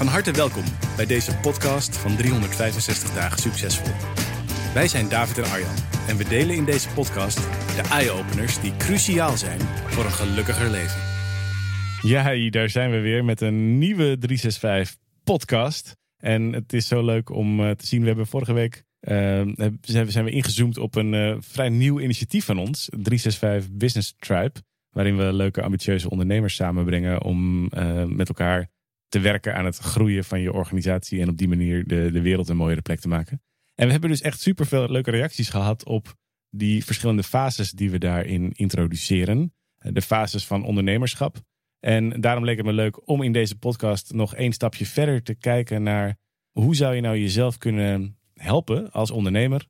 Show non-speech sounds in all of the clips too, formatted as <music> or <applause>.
Van harte welkom bij deze podcast van 365 dagen succesvol. Wij zijn David en Arjan en we delen in deze podcast de eye-openers die cruciaal zijn voor een gelukkiger leven. Ja, daar zijn we weer met een nieuwe 365 podcast. En het is zo leuk om uh, te zien. We hebben vorige week uh, zijn we ingezoomd op een uh, vrij nieuw initiatief van ons, 365 Business Tribe. Waarin we leuke, ambitieuze ondernemers samenbrengen om met elkaar te werken aan het groeien van je organisatie en op die manier de, de wereld een mooiere plek te maken. En we hebben dus echt super veel leuke reacties gehad op die verschillende fases die we daarin introduceren. De fases van ondernemerschap. En daarom leek het me leuk om in deze podcast nog één stapje verder te kijken naar hoe zou je nou jezelf kunnen helpen als ondernemer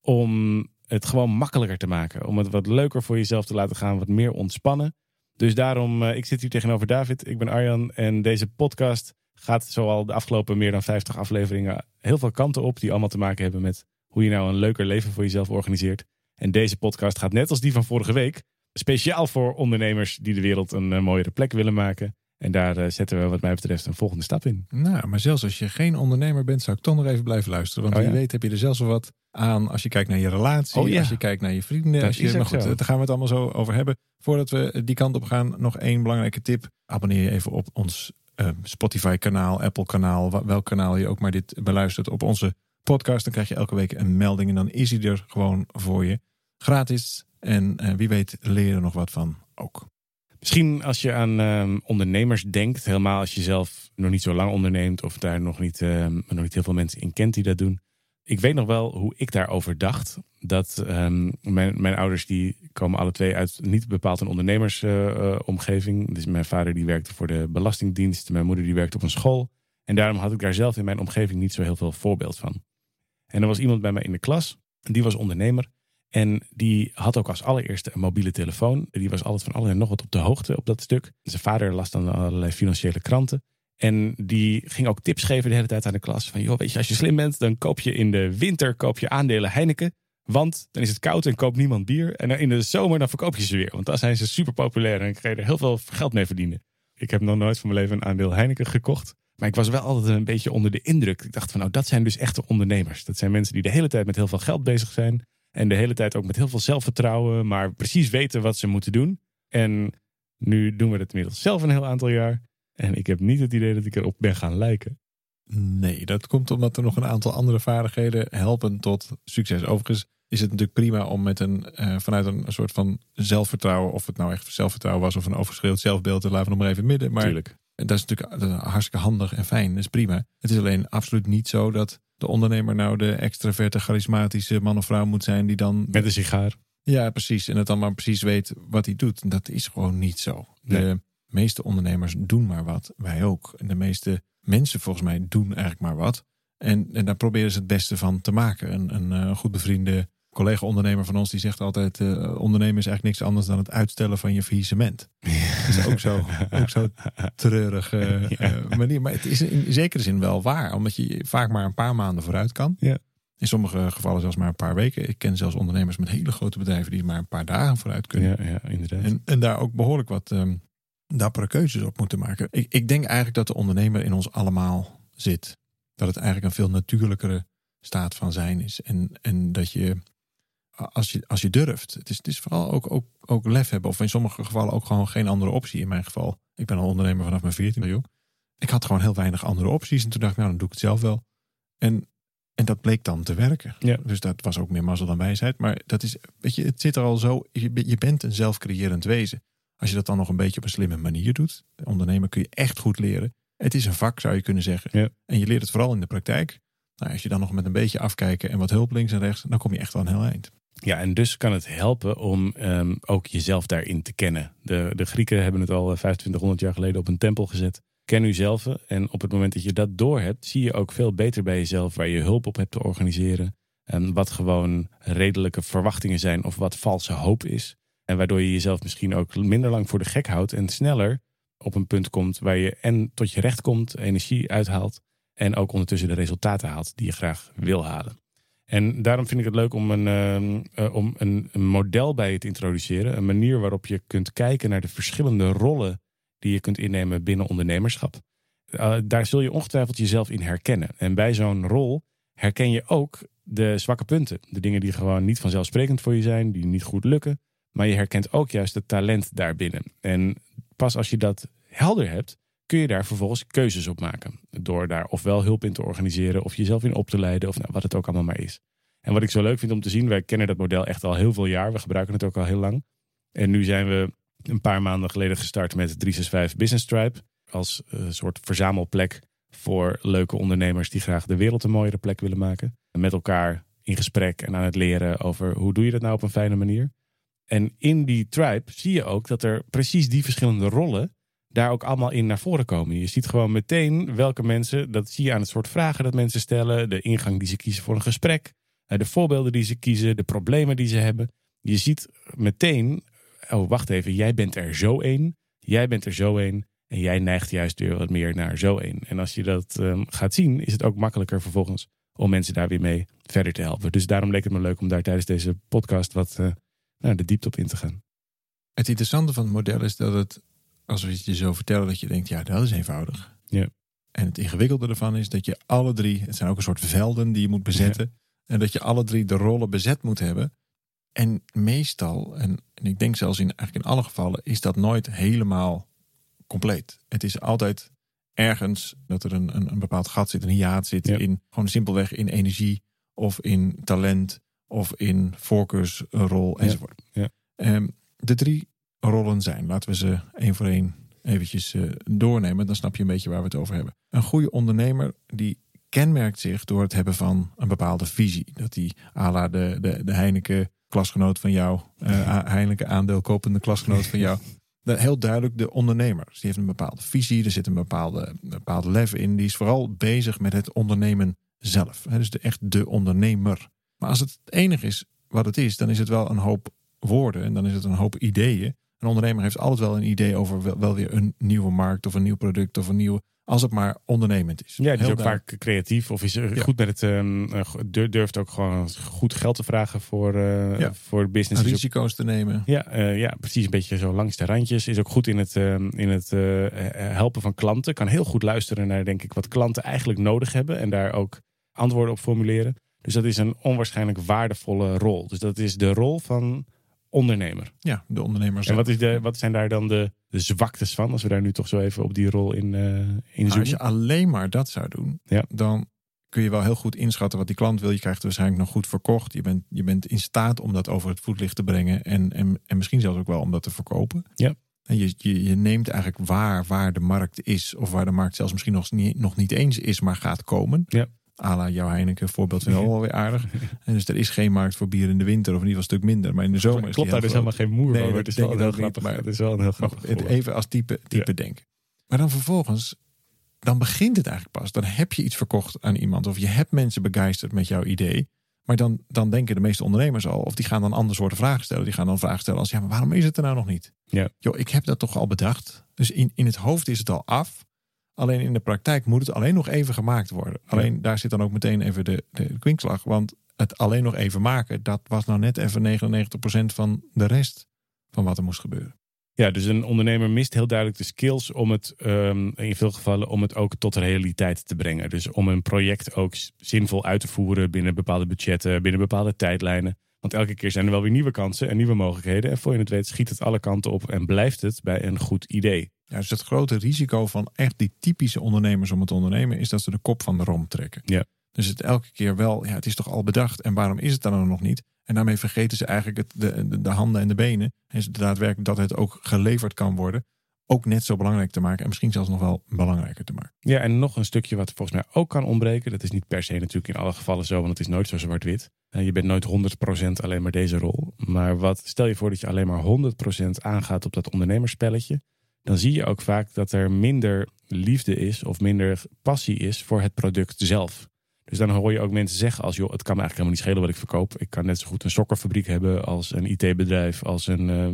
om het gewoon makkelijker te maken. Om het wat leuker voor jezelf te laten gaan, wat meer ontspannen. Dus daarom, uh, ik zit hier tegenover David, ik ben Arjan en deze podcast gaat zoal de afgelopen meer dan 50 afleveringen heel veel kanten op die allemaal te maken hebben met hoe je nou een leuker leven voor jezelf organiseert. En deze podcast gaat net als die van vorige week speciaal voor ondernemers die de wereld een, eh, mooiere plek willen maken. En daar uh, zetten we wat mij betreft een volgende stap in. Nou, maar zelfs als je geen ondernemer bent, zou ik toch nog even blijven luisteren. Want oh, wie weet heb je er zelfs wel wat aan als je kijkt naar je relatie, oh, ja. als je kijkt naar je vrienden. Dat als je, maar goed, daar gaan we het allemaal zo over hebben. Voordat we die kant op gaan, nog één belangrijke tip. Abonneer je even op ons uh, Spotify kanaal, Apple kanaal, welk kanaal je ook maar dit beluistert op onze podcast. Dan krijg je elke week een melding en dan is hij er gewoon voor je. Gratis. En uh, wie weet leer je er nog wat van ook. Misschien als je aan um, ondernemers denkt, helemaal als je zelf nog niet zo lang onderneemt of daar nog niet, um, nog niet heel veel mensen in kent die dat doen. Ik weet nog wel hoe ik daarover dacht. Dat um, mijn, mijn ouders die komen alle twee uit niet bepaald een ondernemersomgeving. Uh, dus mijn vader die werkte voor de Belastingdienst, mijn moeder die werkte op een school. En daarom had ik daar zelf in mijn omgeving niet zo heel veel voorbeeld van. En er was iemand bij mij in de klas, die was ondernemer. En die had ook als allereerste een mobiele telefoon. Die was altijd van en nog wat op de hoogte op dat stuk. Zijn vader las dan allerlei financiële kranten. En die ging ook tips geven de hele tijd aan de klas. Van joh, weet je, als je slim bent, dan koop je in de winter koop je aandelen Heineken. Want dan is het koud en koopt niemand bier. En in de zomer dan verkoop je ze weer. Want dan zijn ze super populair en kan je er heel veel geld mee verdienen. Ik heb nog nooit van mijn leven een aandeel Heineken gekocht. Maar ik was wel altijd een beetje onder de indruk. Ik dacht van nou, dat zijn dus echte ondernemers. Dat zijn mensen die de hele tijd met heel veel geld bezig zijn. En de hele tijd ook met heel veel zelfvertrouwen, maar precies weten wat ze moeten doen. En nu doen we het inmiddels zelf een heel aantal jaar. En ik heb niet het idee dat ik erop ben gaan lijken. Nee, dat komt omdat er nog een aantal andere vaardigheden helpen tot succes. Overigens is het natuurlijk prima om met een, uh, vanuit een soort van zelfvertrouwen, of het nou echt zelfvertrouwen was of een overschreeuwd zelfbeeld, laten we nog maar even midden. Maar Tuurlijk. dat is natuurlijk dat is hartstikke handig en fijn, dat is prima. Het is alleen absoluut niet zo dat de ondernemer nou de extraverte, charismatische man of vrouw moet zijn die dan... Met een sigaar. Ja, precies. En het dan maar precies weet wat hij doet. Dat is gewoon niet zo. De meeste ondernemers doen maar wat. Wij ook. En de meeste mensen volgens mij doen eigenlijk maar wat. En, en daar proberen ze het beste van te maken. Een, een, een goed bevriende collega-ondernemer van ons die zegt altijd: uh, ondernemen is eigenlijk niks anders dan het uitstellen van je faillissement. Dat is ook zo, ook zo treurig <laughs> uh, manier. Maar het is in zekere zin wel waar, omdat je vaak maar een paar maanden vooruit kan. Ja. In sommige gevallen zelfs maar een paar weken. Ik ken zelfs ondernemers met hele grote bedrijven die maar een paar dagen vooruit kunnen. Ja, ja inderdaad. En, en daar ook behoorlijk wat um, dappere keuzes op moeten maken. Ik, ik denk eigenlijk dat de ondernemer in ons allemaal zit. Dat het eigenlijk een veel natuurlijkere staat van zijn is. En, en dat je als je, als je durft. Het is, het is vooral ook, ook, ook lef hebben. Of in sommige gevallen ook gewoon geen andere optie. In mijn geval, ik ben al ondernemer vanaf mijn 14 joh. Ik had gewoon heel weinig andere opties. En toen dacht ik, nou dan doe ik het zelf wel. En, en dat bleek dan te werken. Ja. Dus dat was ook meer mazzel dan wijsheid. Maar dat is, weet je, het zit er al zo. Je, je bent een zelfcreërend wezen. Als je dat dan nog een beetje op een slimme manier doet. Ondernemer kun je echt goed leren. Het is een vak, zou je kunnen zeggen. Ja. En je leert het vooral in de praktijk. Nou, als je dan nog met een beetje afkijken en wat hulp links en rechts, dan kom je echt wel een heel eind. Ja, en dus kan het helpen om um, ook jezelf daarin te kennen. De, de Grieken hebben het al 2500 jaar geleden op een tempel gezet. ken uzelf. En op het moment dat je dat doorhebt, zie je ook veel beter bij jezelf waar je hulp op hebt te organiseren. En wat gewoon redelijke verwachtingen zijn of wat valse hoop is. En waardoor je jezelf misschien ook minder lang voor de gek houdt en sneller op een punt komt waar je en tot je recht komt, energie uithaalt en ook ondertussen de resultaten haalt die je graag wil halen. En daarom vind ik het leuk om een, uh, om een, model bij je te introduceren. Een manier waarop je kunt kijken naar de verschillende rollen die je kunt innemen binnen ondernemerschap. Uh, daar zul je ongetwijfeld jezelf in herkennen. En bij zo'n rol herken je ook de zwakke punten. De dingen die gewoon niet vanzelfsprekend voor je zijn, die niet goed lukken. Maar je herkent ook juist het talent daarbinnen. En pas als je dat helder hebt, kun je daar vervolgens keuzes op maken. Door daar ofwel hulp in te organiseren, of jezelf in op te leiden, of nou, wat het ook allemaal maar is. En wat ik zo leuk vind om te zien, wij kennen dat model echt al heel veel jaar. We gebruiken het ook al heel lang. En nu zijn we een paar maanden geleden gestart met 365 Business Tribe. Als uh, soort verzamelplek voor leuke ondernemers die graag de wereld een mooiere plek willen maken. met elkaar in gesprek en aan het leren over hoe doe je dat nou op een fijne manier. En in die tribe zie je ook dat er precies die verschillende rollen daar ook allemaal in naar voren komen. Je ziet gewoon meteen welke mensen, dat zie je aan het soort vragen dat mensen stellen, de ingang die ze kiezen voor een gesprek, eh, de voorbeelden die ze kiezen, de problemen die ze hebben. Je ziet meteen, oh wacht even, jij bent er zo één, jij bent er zo één en jij neigt juist weer wat meer naar zo één. En als je dat um, gaat zien, is het ook makkelijker vervolgens om mensen daar weer mee verder te helpen. Dus daarom leek het me leuk om daar tijdens deze podcast wat uh, nou, de diepte op in te gaan. Het interessante van het model is dat het, als we het je zo vertellen, dat je denkt, ja, dat is eenvoudig. Ja. En het ingewikkelde ervan is dat je alle drie, het zijn ook een soort velden die je moet bezetten. En dat je alle drie de rollen bezet moet hebben. En meestal, en, en ik denk zelfs in, eigenlijk in alle gevallen, is dat nooit helemaal compleet. Het is altijd ergens dat er een, een, een bepaald gat zit, een hiaat zit in gewoon simpelweg in energie of in talent of in voorkeursrol enzovoort. Ja. Um, de drie rollen zijn, laten we ze één voor één eventjes uh, doornemen, dan snap je een beetje waar we het over hebben. Een goede ondernemer die kenmerkt zich door het hebben van een bepaalde visie. Dat die ala de, de, de Heineken klasgenoot van jou, <laughs> uh, Heineken aandeelkopende klasgenoot van jou. <laughs> Heel duidelijk de ondernemer. Dus die heeft een bepaalde visie, er zit een bepaalde, bepaalde in. Die is vooral bezig met het ondernemen zelf. Dus de, echt de ondernemer. Maar als het het enige is wat het is, dan is het wel een hoop woorden en dan is het een hoop ideeën. Een ondernemer heeft altijd wel een idee over wel, wel weer een nieuwe markt of een nieuw product of een nieuwe als het maar ondernemend is. Ja, die is ook vaak creatief of is goed met het. Um, durft ook gewoon goed geld te vragen voor, uh, ja. voor business. Risico's te nemen. Ja, uh, ja, precies. Een beetje zo langs de randjes. Is ook goed in het, uh, in het helpen van klanten. Kan heel goed luisteren naar, denk ik, wat klanten eigenlijk nodig hebben. En daar ook antwoorden op formuleren. Dus dat is een onwaarschijnlijk waardevolle rol. Dus dat is de rol van ondernemer. Ja, de ondernemer. En wat, is de, wat zijn daar dan de, de zwaktes van? Als we daar nu toch zo even op die rol in, uh, in zoomen. Als je alleen maar dat zou doen, ja. dan kun je wel heel goed inschatten wat die klant wil. Je krijgt waarschijnlijk nog goed verkocht. Je bent, je bent in staat om dat over het voetlicht te brengen. En, en, en misschien zelfs ook wel om dat te verkopen. Ja. En je, je, je neemt eigenlijk waar, waar de markt is. Of waar de markt zelfs misschien nog niet, nog niet eens is, maar gaat komen. Ja. Ala jouw Heineken voorbeeld vind ik <laughs> wel weer aardig. En dus er is geen markt voor bier in de winter, of in ieder geval een stuk minder. Maar in de zomer Klopt daar dus helemaal geen moer nee, over. Het is wel heel grappig. Maar het is wel een heel grappig. Even als type, type ja. denken. Maar dan vervolgens, dan begint het eigenlijk pas. Dan heb je iets verkocht aan iemand, of je hebt mensen begeisterd met jouw idee. Maar dan, dan denken de meeste ondernemers al, of die gaan dan andere soorten vragen stellen. Die gaan dan vragen stellen als, ja, maar waarom is het er nou nog niet? Ja. Joh, ik heb dat toch al bedacht. Dus in, in het hoofd is het al af. Alleen in de praktijk moet het alleen nog even gemaakt worden. Alleen daar zit dan ook meteen even de, de kwinkslag. Want het alleen nog even maken, dat was nou net even 99% van de rest van wat er moest gebeuren. Ja, dus een ondernemer mist heel duidelijk de skills om het, um, in veel gevallen, om het ook tot realiteit te brengen. Dus om een project ook zinvol uit te voeren binnen bepaalde budgetten, binnen bepaalde tijdlijnen. Want elke keer zijn er wel weer nieuwe kansen en nieuwe mogelijkheden. En voor je het weet schiet het alle kanten op en blijft het bij een goed idee. Ja, dus het grote risico van echt die typische ondernemers om het ondernemen is dat ze de kop van de rom trekken. Ja. Dus het elke keer wel, ja, het is toch al bedacht en waarom is het dan nog niet? En daarmee vergeten ze eigenlijk het, de, de, de handen en de benen. En het daadwerkelijk dat het ook geleverd kan worden. Ook net zo belangrijk te maken en misschien zelfs nog wel belangrijker te maken. Ja, en nog een stukje wat volgens mij ook kan ontbreken. Dat is niet per se natuurlijk in alle gevallen zo, want het is nooit zo zwart-wit. Je bent nooit 100% alleen maar deze rol. Maar wat, stel je voor dat je alleen maar 100% aangaat op dat ondernemerspelletje dan zie je ook vaak dat er minder liefde is of minder passie is voor het product zelf. Dus dan hoor je ook mensen zeggen als, joh, het kan me eigenlijk helemaal niet schelen wat ik verkoop. Ik kan net zo goed een sokkerfabriek hebben als een IT-bedrijf, als een, uh,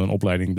een opleiding.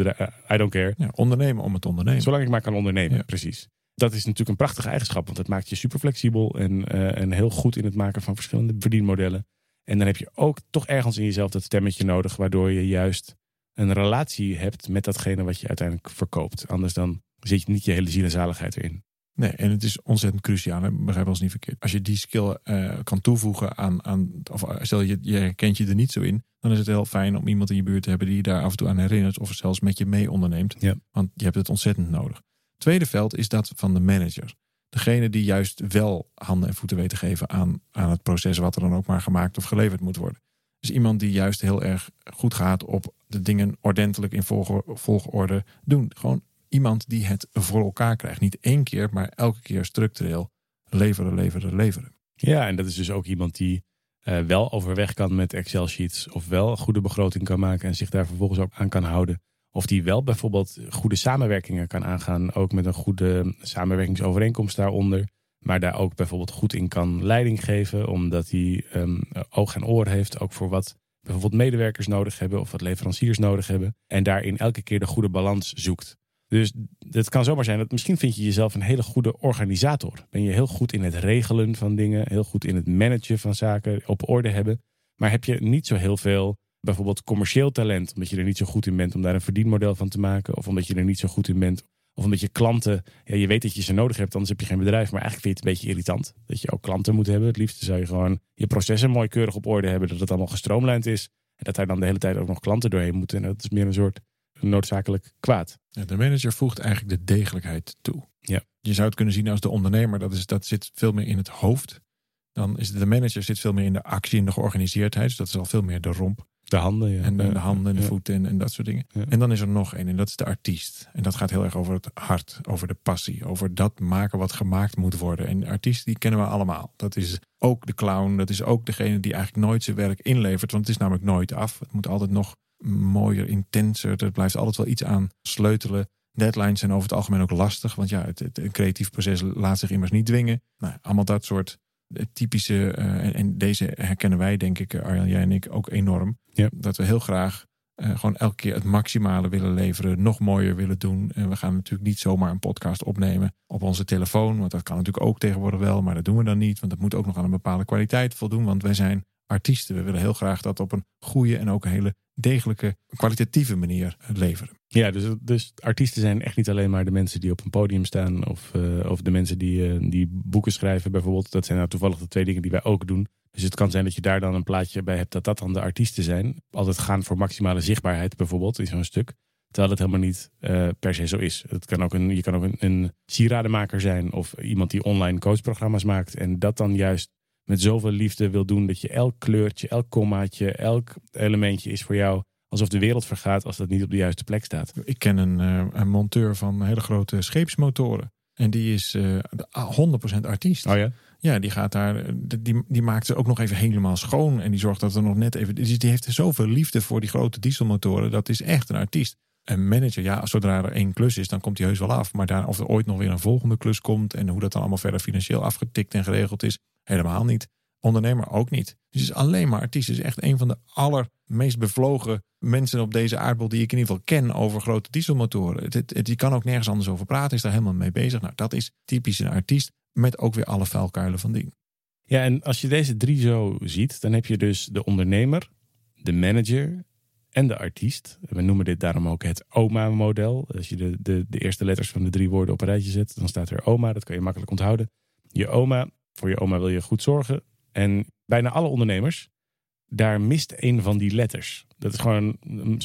I don't care. Ja, ondernemen om het ondernemen. Zolang ik maar kan ondernemen, ja. precies. Dat is natuurlijk een prachtige eigenschap, want het maakt je super flexibel en, uh, en heel goed in het maken van verschillende verdienmodellen. En dan heb je ook toch ergens in jezelf dat stemmetje nodig, waardoor je juist een relatie hebt met datgene wat je uiteindelijk verkoopt. Anders dan zit je niet je hele ziel en zaligheid erin. Nee, en het is ontzettend cruciaal. Hè? Begrijp ons niet verkeerd. Als je die skill uh, kan toevoegen aan, aan of stel je, je herkent je er niet zo in, dan is het heel fijn om iemand in je buurt te hebben die je daar af en toe aan herinnert of zelfs met je mee onderneemt. Ja. Want je hebt het ontzettend nodig. Tweede veld is dat van de manager. Degene die juist wel handen en voeten weet te geven aan, aan het proces wat er dan ook maar gemaakt of geleverd moet worden. Dus iemand die juist heel erg goed gaat op de dingen ordentelijk in volgorde doen. Gewoon iemand die het voor elkaar krijgt. Niet één keer, maar elke keer structureel leveren, leveren, leveren. Ja, en dat is dus ook iemand die uh, wel overweg kan met Excel sheets. Of wel een goede begroting kan maken en zich daar vervolgens ook aan kan houden. Of die wel bijvoorbeeld goede samenwerkingen kan aangaan. Ook met een goede samenwerkingsovereenkomst daaronder. Maar daar ook bijvoorbeeld goed in kan leiding geven. Omdat hij um, oog en oor heeft. Ook voor wat bijvoorbeeld medewerkers nodig hebben. Of wat leveranciers nodig hebben. En daarin elke keer de goede balans zoekt. Dus het kan zomaar zijn dat misschien vind je jezelf een hele goede organisator. Ben je heel goed in het regelen van dingen, heel goed in het managen van zaken, op orde hebben. Maar heb je niet zo heel veel bijvoorbeeld commercieel talent, omdat je er niet zo goed in bent om daar een verdienmodel van te maken, of omdat je er niet zo goed in bent, of omdat je klanten, ja, je weet dat je ze nodig hebt, anders heb je geen bedrijf, maar eigenlijk vind je het een beetje irritant dat je ook klanten moet hebben. Het liefst zou je gewoon je processen mooi keurig op orde hebben, dat het allemaal gestroomlijnd is en dat daar dan de hele tijd ook nog klanten doorheen moeten. En dat is meer een soort noodzakelijk kwaad. Ja, de manager voegt eigenlijk de degelijkheid toe. Ja. Je zou het kunnen zien als de ondernemer, dat, is, dat zit veel meer in het hoofd. Dan is de manager zit veel meer in de actie en de georganiseerdheid. Dus dat is al veel meer de romp. De handen, ja. En de, de handen en de voeten en, en, dat soort dingen. En dan is er nog één en dat is de artiest. En dat gaat heel erg over het hart, over de passie, over dat maken wat gemaakt moet worden. En artiest, die kennen we allemaal. Dat is ook de clown, dat is ook degene die eigenlijk nooit zijn werk inlevert. Want het is namelijk nooit af. Het moet altijd nog mooier, intenser. Er blijft altijd wel iets aan sleutelen. Deadlines zijn over het algemeen ook lastig. Want ja, het, het creatief proces laat zich immers niet dwingen. Nou, allemaal dat soort typische. Uh, en, en, deze herkennen wij, denk ik, Arjan, jij en ik ook enorm. Ja. Dat we heel graag uh, gewoon elke keer het maximale willen leveren. Nog mooier willen doen. En we gaan natuurlijk niet zomaar een podcast opnemen op onze telefoon. Want dat kan natuurlijk ook tegenwoordig wel. Maar dat doen we dan niet. Want dat moet ook nog aan een bepaalde kwaliteit voldoen. Want wij zijn artiesten. We willen heel graag dat op een goede en ook een hele degelijke, kwalitatieve manier leveren. Ja, dus, dus artiesten zijn echt niet alleen maar de mensen die op een podium staan of, uh, of de mensen die, uh, die boeken schrijven bijvoorbeeld. Dat zijn nou toevallig de twee dingen die wij ook doen. Dus het kan zijn dat je daar dan een plaatje bij hebt dat dat dan de artiesten zijn. Altijd gaan voor maximale zichtbaarheid bijvoorbeeld in zo'n stuk. Terwijl het helemaal niet per se zo is. Het kan ook een, je kan ook een, een sieradenmaker zijn of iemand die online coachprogramma's maakt. En dat dan juist met zoveel liefde wil doen dat je elk kleurtje, elk kommaatje, elk elementje is voor jou alsof de wereld vergaat als dat niet op de juiste plek staat. Ik ken een, een monteur van hele grote scheepsmotoren. En die is uh, 100% artiest. Oh ja? Ja, die gaat daar, die, die maakt ze ook nog even helemaal schoon. En die zorgt dat er nog net even. Dus die heeft zoveel liefde voor die grote dieselmotoren. Dat is echt een artiest. Een manager, ja, zodra er één klus is, dan komt hij heus wel af. Maar daar, of er ooit nog weer een volgende klus komt en hoe dat dan allemaal verder financieel afgetikt en geregeld is, helemaal niet. Ondernemer ook niet. Dus het is alleen maar artiest. Is echt een van de allermeest bevlogen mensen op deze aardbol die ik in ieder geval ken over grote dieselmotoren. Het, het, kan ook nergens anders over praten, is daar helemaal mee bezig. Nou, dat is typisch een artiest met ook weer alle vuilkuilen van dien. Ja, en als je deze drie zo ziet, dan heb je dus de ondernemer, de manager en de artiest. We noemen dit daarom ook het OMA-model. Als je de, de, de eerste letters van de drie woorden op een rijtje zet, dan staat er OMA. Dat kan je makkelijk onthouden. Je oma, voor je oma wil je goed zorgen. En bijna alle ondernemers, daar mist een van die letters. Dat is gewoon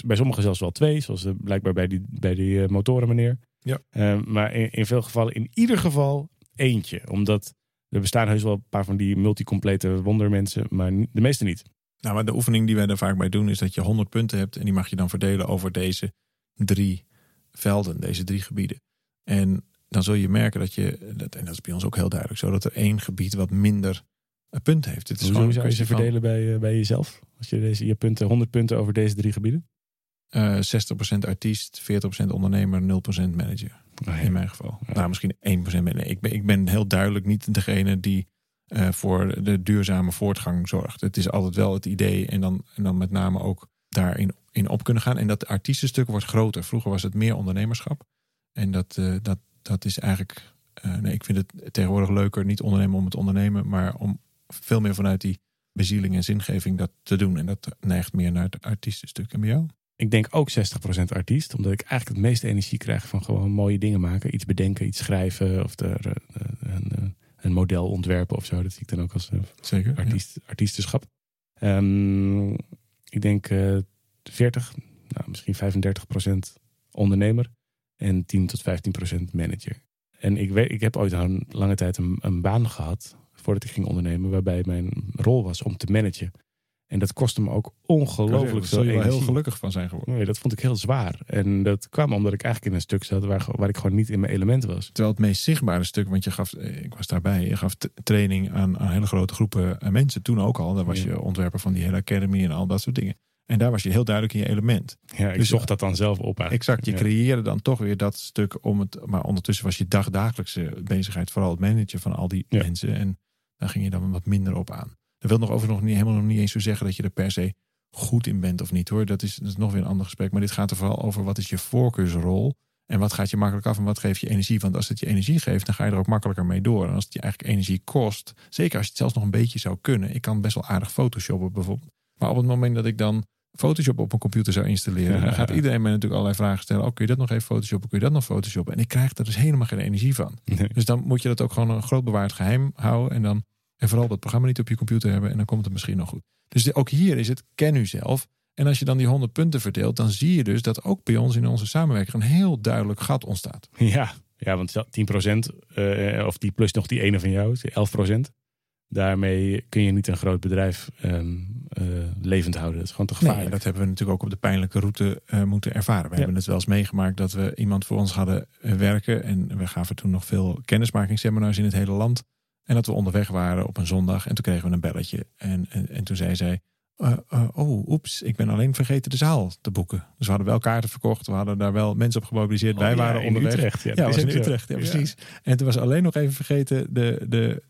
bij sommigen zelfs wel twee, zoals blijkbaar bij die, bij die uh, motoren meneer. Ja. Uh, maar in, in, veel gevallen, in ieder geval eentje. Omdat er bestaan heus wel een paar van die multicomplete wondermensen, maar de meeste niet. Nou, maar de oefening die wij er vaak bij doen is dat je 100 punten hebt en die mag je dan verdelen over deze drie velden, deze drie gebieden. En dan zul je merken dat je, en dat is bij ons ook heel duidelijk zo, dat er één gebied wat minder punten heeft. Het is Hoe zou je ze verdelen van, bij, bij jezelf? Als je deze, je punten, 100 punten over deze drie gebieden? Uh, 60% artiest, 40% ondernemer, 0% manager. Oh, ja. In mijn geval. Ja. Nou, misschien 1% ben. Nee, ik, ben, ik ben heel duidelijk niet degene die eh, voor de duurzame voortgang zorgt. Het is altijd wel het idee en dan, en dan met name ook daarin in op kunnen gaan. En dat artiestenstuk wordt groter. Vroeger was het meer ondernemerschap. En dat, eh, dat, dat is eigenlijk. eh, nee, ik vind het tegenwoordig leuker niet ondernemen om het ondernemen, maar om veel meer vanuit die bezieling en zingeving dat te doen. En dat neigt meer naar het artiestenstuk. En bij jou? Ik denk ook 60% artiest, omdat ik eigenlijk het meeste energie krijg van gewoon mooie dingen maken. Iets bedenken, iets schrijven of er, eh, een, eh, een model ontwerpen of zo. Dat zie ik dan ook als Zeker. artiest, artiestenschap. Ehm, ik denk eh 40, nou, misschien 35% ondernemer en 10 tot 15% manager. En ik, weet, ik heb ooit een lange tijd een, een baan gehad voordat ik ging ondernemen, waarbij mijn rol was om te managen. En dat kostte me ook ongelooflijk veel je wel heel energie. gelukkig van zijn geworden. Nee, dat vond ik heel zwaar. En dat kwam omdat ik eigenlijk in een stuk zat waar, waar ik gewoon niet in mijn element was. Terwijl het meest zichtbare stuk, want je gaf, eh, ik was daarbij, je gaf training aan, aan hele grote groepen eh, mensen. Toen ook al, daar was Ja. je ontwerper van die hele academy en al dat soort dingen. En daar was je heel duidelijk in je element. Ja, ik Dus- zocht dat dan zelf op eigenlijk. Exact, je Ja. creëerde dan toch weer dat stuk om het. Maar ondertussen was je dagdagelijkse bezigheid vooral het managen van al die Ja. mensen. En daar ging je dan wat minder op aan. Dat wil nog over nog niet helemaal nog niet eens zo zeggen dat je er per se goed in bent of niet hoor. Dat is, dat is nog weer een ander gesprek. Maar dit gaat er vooral over wat is je voorkeursrol. En wat gaat je makkelijk af en wat geeft je energie? Want als het je energie geeft, dan ga je er ook makkelijker mee door. En als het je eigenlijk energie kost, zeker als je het zelfs nog een beetje zou kunnen. Ik kan best wel aardig photoshoppen bijvoorbeeld. Maar op het moment dat ik dan Photoshop op een computer zou installeren, dan gaat <laughs> iedereen mij natuurlijk allerlei vragen stellen. Oh, kun je dat nog even photoshoppen? Kun je dat nog photoshoppen? En ik krijg er dus helemaal geen energie van. Nee. Dus dan moet je dat ook gewoon een groot bewaard geheim houden. En dan en vooral dat programma niet op je computer hebben. En dan komt het misschien nog goed. Dus de- ook hier is het ken u zelf. En als je dan die 100 punten verdeelt, dan zie je dus dat ook bij ons in onze samenwerking een heel duidelijk gat ontstaat. Ja, ja want 10% eh, of die plus nog die ene van jou, 11%. Daarmee kun je niet een groot bedrijf ehm, eh, levend houden. Dat is gewoon te Nee, gevaarlijk. dat hebben we natuurlijk ook op de pijnlijke route eh, moeten ervaren. We Ja. hebben het wel eens meegemaakt dat we iemand voor ons hadden eh, werken. En we gaven toen nog veel kennismakingsseminars in het hele land. En dat we onderweg waren op een zondag. En toen kregen we een belletje. En, en, en toen zei zij... oh, oeps, ik ben alleen vergeten de zaal te boeken. Dus we hadden wel kaarten verkocht. We hadden daar wel mensen op gemobiliseerd. Oh, Wij ja, waren in onderweg. Utrecht. Ja, Ja, was in. Utrecht. Ja, precies. En toen was alleen nog even vergeten de, de,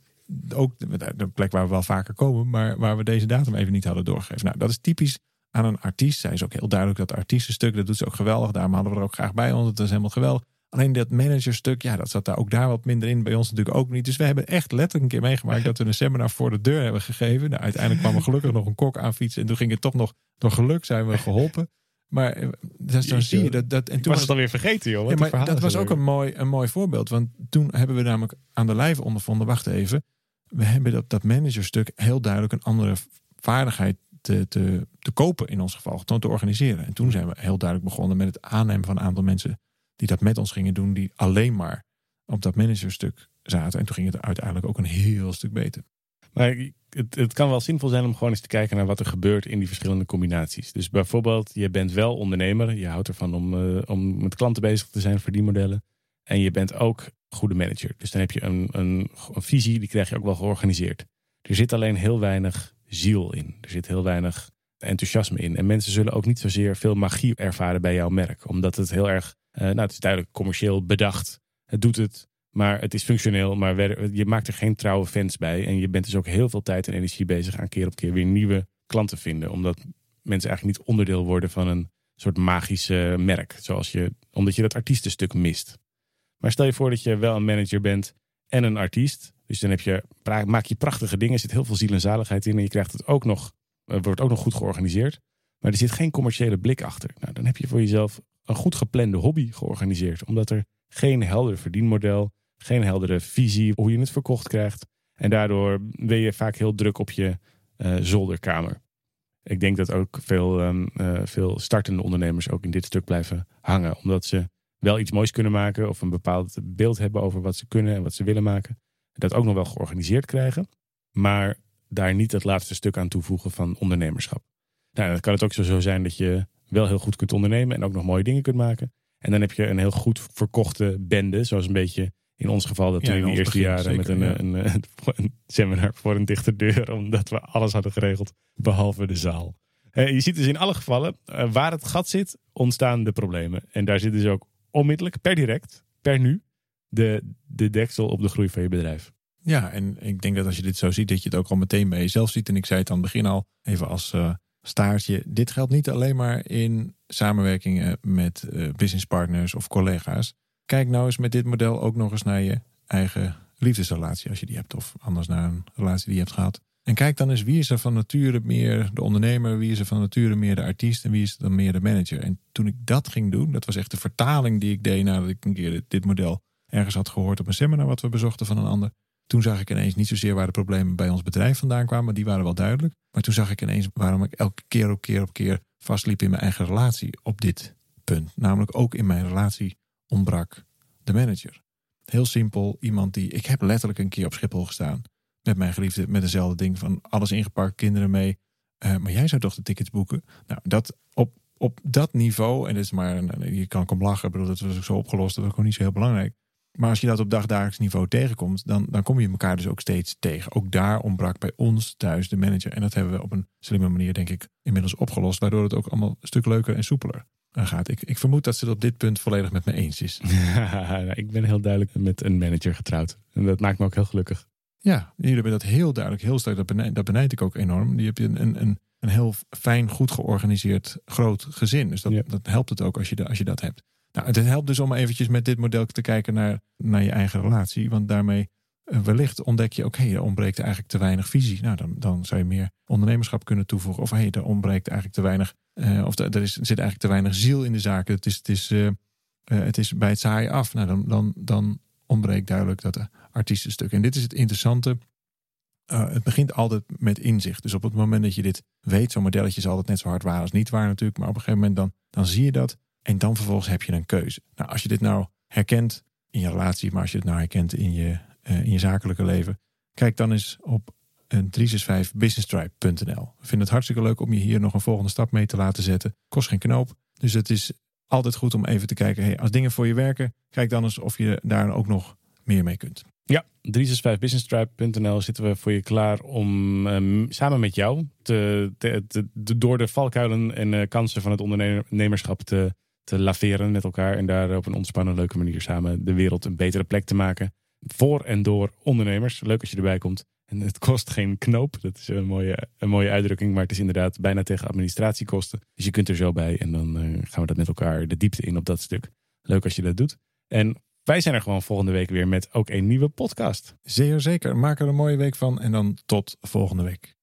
ook de, plek waar we wel vaker komen, maar waar we deze datum even niet hadden doorgegeven. Nou, dat is typisch aan een artiest. Zij is ook heel duidelijk dat artiestenstuk, dat doet ze ook geweldig. Daarom hadden we er ook graag bij ons. Dat is helemaal geweldig. Alleen dat managerstuk, ja, dat zat daar ook daar wat minder in. Bij ons natuurlijk ook niet. Dus we hebben echt letterlijk een keer meegemaakt dat we een seminar voor de deur hebben gegeven. Nou, uiteindelijk kwam er gelukkig nog een kok aan fietsen. En toen ging het toch nog, door geluk zijn we geholpen. Maar eh, dus dan zie je dat. dat en toen was het alweer vergeten, joh. Ja, maar dat was dat ook een mooi, een mooi voorbeeld. Want toen hebben we namelijk aan de lijve ondervonden. Wacht even. We hebben dat, dat managerstuk heel duidelijk een andere vaardigheid te, te, te kopen in ons geval. Te organiseren. En toen zijn we heel duidelijk begonnen met het aannemen van een aantal mensen die dat met ons gingen doen. Die alleen maar op dat managerstuk zaten. En toen ging het uiteindelijk ook een heel stuk beter. Maar het, het kan wel zinvol zijn om gewoon eens te kijken naar wat er gebeurt in die verschillende combinaties. Dus bijvoorbeeld, je bent wel ondernemer. Je houdt ervan om, eh, om met klanten bezig te zijn, verdienmodellen. En je bent ook goede manager. Dus dan heb je een, een, een visie, die krijg je ook wel georganiseerd. Er zit alleen heel weinig ziel in. Er zit heel weinig enthousiasme in. En mensen zullen ook niet zozeer veel magie ervaren bij jouw merk. Omdat het heel erg, eh, nou het is duidelijk commercieel bedacht. Het doet het, maar het is functioneel. Maar je maakt er geen trouwe fans bij. En je bent dus ook heel veel tijd en energie bezig aan keer op keer weer nieuwe klanten vinden. Omdat mensen eigenlijk niet onderdeel worden van een soort magische merk. Zoals je, omdat je dat artiestenstuk mist. Maar stel je voor dat je wel een manager bent en een artiest. Dus dan heb je, maak je prachtige dingen. Er zit heel veel ziel en zaligheid in. En je krijgt het ook nog, het wordt ook nog goed georganiseerd. Maar er zit geen commerciële blik achter. Nou, dan heb je voor jezelf een goed geplande hobby georganiseerd. Omdat er geen helder verdienmodel, geen heldere visie hoe je het verkocht krijgt. En daardoor ben je vaak heel druk op je eh, zolderkamer. Ik denk dat ook veel, ehm, eh, veel startende ondernemers ook in dit stuk blijven hangen. Omdat ze wel iets moois kunnen maken of een bepaald beeld hebben over wat ze kunnen en wat ze willen maken. Dat ook nog wel georganiseerd krijgen, maar daar niet het laatste stuk aan toevoegen van ondernemerschap. Nou, dan kan het ook zo zijn dat je wel heel goed kunt ondernemen en ook nog mooie dingen kunt maken. En dan heb je een heel goed verkochte bende, zoals een beetje in ons geval dat Ja, toen in de eerste begin, jaren met zeker, een, ja. een, een, een seminar voor een dichte deur, omdat we alles hadden geregeld behalve de zaal. Eh, je ziet dus in alle gevallen, eh, waar het gat zit, ontstaan de problemen. En daar zit dus ook onmiddellijk, per direct, per nu de, de deksel op de groei van je bedrijf. Ja, en ik denk dat als je dit zo ziet, dat je het ook al meteen bij jezelf ziet. En ik zei het aan het begin al, even als uh, staartje. Dit geldt niet alleen maar in samenwerkingen met uh, businesspartners of collega's. Kijk nou eens met dit model ook nog eens naar je eigen liefdesrelatie, als je die hebt. Of anders naar een relatie die je hebt gehad. En kijk dan eens wie is er van nature meer de ondernemer, wie is er van nature meer de artiest en wie is er dan meer de manager. En toen ik dat ging doen, dat was echt de vertaling die ik deed nadat ik een keer dit model ergens had gehoord op een seminar wat we bezochten van een ander. Toen zag ik ineens niet zozeer waar de problemen bij ons bedrijf vandaan kwamen, die waren wel duidelijk. Maar toen zag ik ineens waarom ik elke keer op keer op keer vastliep in mijn eigen relatie op dit punt. Namelijk ook in mijn relatie ontbrak de manager. Heel simpel, iemand die. Ik heb letterlijk een keer op Schiphol gestaan. Met mijn geliefde, met dezelfde ding van alles ingepakt, kinderen mee. Uh, maar jij zou toch de tickets boeken? Nou, dat op, op dat niveau, en dit is maar, je kan om lachen, bedoel, dat was ook zo opgelost, dat was gewoon niet zo heel belangrijk. Maar als je dat op dagdagelijks niveau tegenkomt, dan, dan kom je elkaar dus ook steeds tegen. Ook daar ontbrak bij ons thuis de manager. En dat hebben we op een slimme manier, denk ik, inmiddels opgelost. Waardoor het ook allemaal een stuk leuker en soepeler gaat. Ik, ik vermoed dat ze het op dit punt volledig met me eens is. <laughs> ik ben heel duidelijk met een manager getrouwd. En dat maakt me ook heel gelukkig. Ja, jullie hebben dat heel duidelijk, heel sterk. Dat benijd, dat benijd ik ook enorm. Die heb je een, een, een heel fijn, goed georganiseerd groot gezin. Dus dat, dat helpt het ook als je, als je dat hebt. Nou, het helpt dus om eventjes met dit model te kijken naar, naar je eigen relatie. Want daarmee eh, wellicht ontdek je ook, hé, hey, er ontbreekt eigenlijk te weinig visie. Nou, dan, dan zou je meer ondernemerschap kunnen toevoegen. Of hé, hey, er ontbreekt eigenlijk te weinig, uh, of er, is, zit eigenlijk te weinig ziel in de zaken. Het is, het is, uh, het is bij het saaien af. Nou, dan, dan, dan ontbreekt duidelijk dat artiestenstuk. En dit is het interessante. het begint altijd met inzicht. Dus op het moment dat je dit weet, zo'n modelletje is altijd net zo hard waar als niet waar natuurlijk. Maar op een gegeven moment dan, dan zie je dat. En dan vervolgens heb je een keuze. Nou, als je dit nou herkent in je relatie, maar als je het nou herkent in je, uh, in je zakelijke leven, kijk dan eens op een 365businesstripe.nl. We vinden het hartstikke leuk om je hier nog een volgende stap mee te laten zetten. Kost geen knoop. Dus het is altijd goed om even te kijken. Hey, als dingen voor je werken, kijk dan eens of je daar ook nog meer mee kunt. Ja, 365businesstripe.nl zitten we voor je klaar om um, samen met jou te, door de valkuilen en uh, kansen van het ondernemerschap te, te laveren met elkaar. En daar op een ontspannen, leuke manier samen de wereld een betere plek te maken. Voor en door ondernemers. Leuk als je erbij komt. En het kost geen knoop. Dat is een mooie, een mooie uitdrukking. Maar het is inderdaad bijna tegen administratiekosten. Dus je kunt er zo bij. En dan uh, gaan we dat met elkaar de diepte in op dat stuk. Leuk als je dat doet. En wij zijn er gewoon volgende week weer met ook een nieuwe podcast. Zeer zeker. Maak er een mooie week van. En dan tot volgende week.